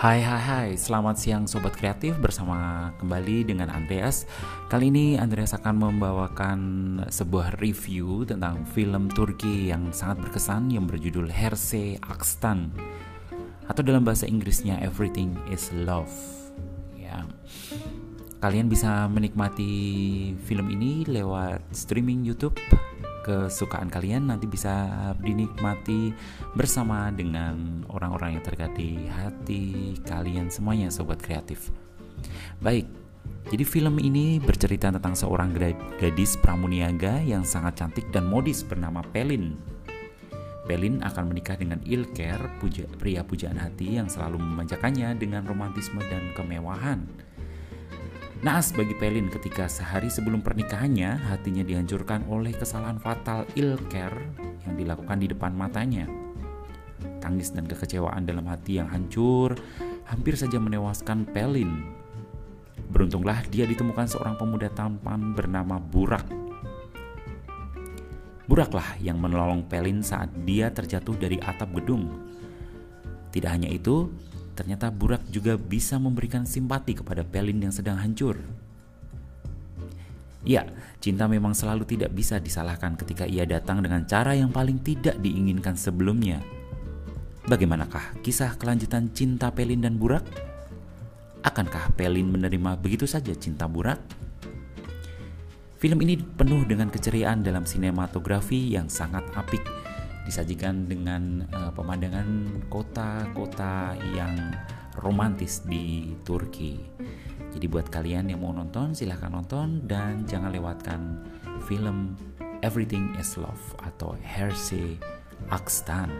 Hai hai hai, selamat siang Sobat Kreatif. Bersama kembali dengan Andreas. Kali ini Andreas akan membawakan sebuah review tentang film Turki yang sangat berkesan yang berjudul Herse Akstan. Atau dalam bahasa Inggrisnya Everything is Love. Ya. Kalian bisa menikmati film ini lewat streaming Youtube kesukaan kalian nanti bisa dinikmati bersama dengan orang-orang yang terdekat di hati kalian semuanya sobat kreatif. Baik, jadi film ini bercerita tentang seorang gadis pramuniaga yang sangat cantik dan modis bernama Pelin. Pelin akan menikah dengan Ilker, puja, pria pujaan hati yang selalu memanjakannya dengan romantisme dan kemewahan. Naas bagi Pelin ketika sehari sebelum pernikahannya hatinya dihancurkan oleh kesalahan fatal Ilker yang dilakukan di depan matanya. Tangis dan kekecewaan dalam hati yang hancur hampir saja menewaskan Pelin. Beruntunglah dia ditemukan seorang pemuda tampan bernama Burak. Buraklah yang menolong Pelin saat dia terjatuh dari atap gedung. Tidak hanya itu, ternyata Burak juga bisa memberikan simpati kepada Pelin yang sedang hancur. Ya, cinta memang selalu tidak bisa disalahkan ketika ia datang dengan cara yang paling tidak diinginkan sebelumnya. Bagaimanakah kisah kelanjutan cinta Pelin dan Burak? Akankah Pelin menerima begitu saja cinta Burak? Film ini penuh dengan keceriaan dalam sinematografi yang sangat apik disajikan dengan uh, pemandangan kota-kota yang romantis di Turki. Jadi buat kalian yang mau nonton silahkan nonton dan jangan lewatkan film Everything is Love atau Herse Akstan.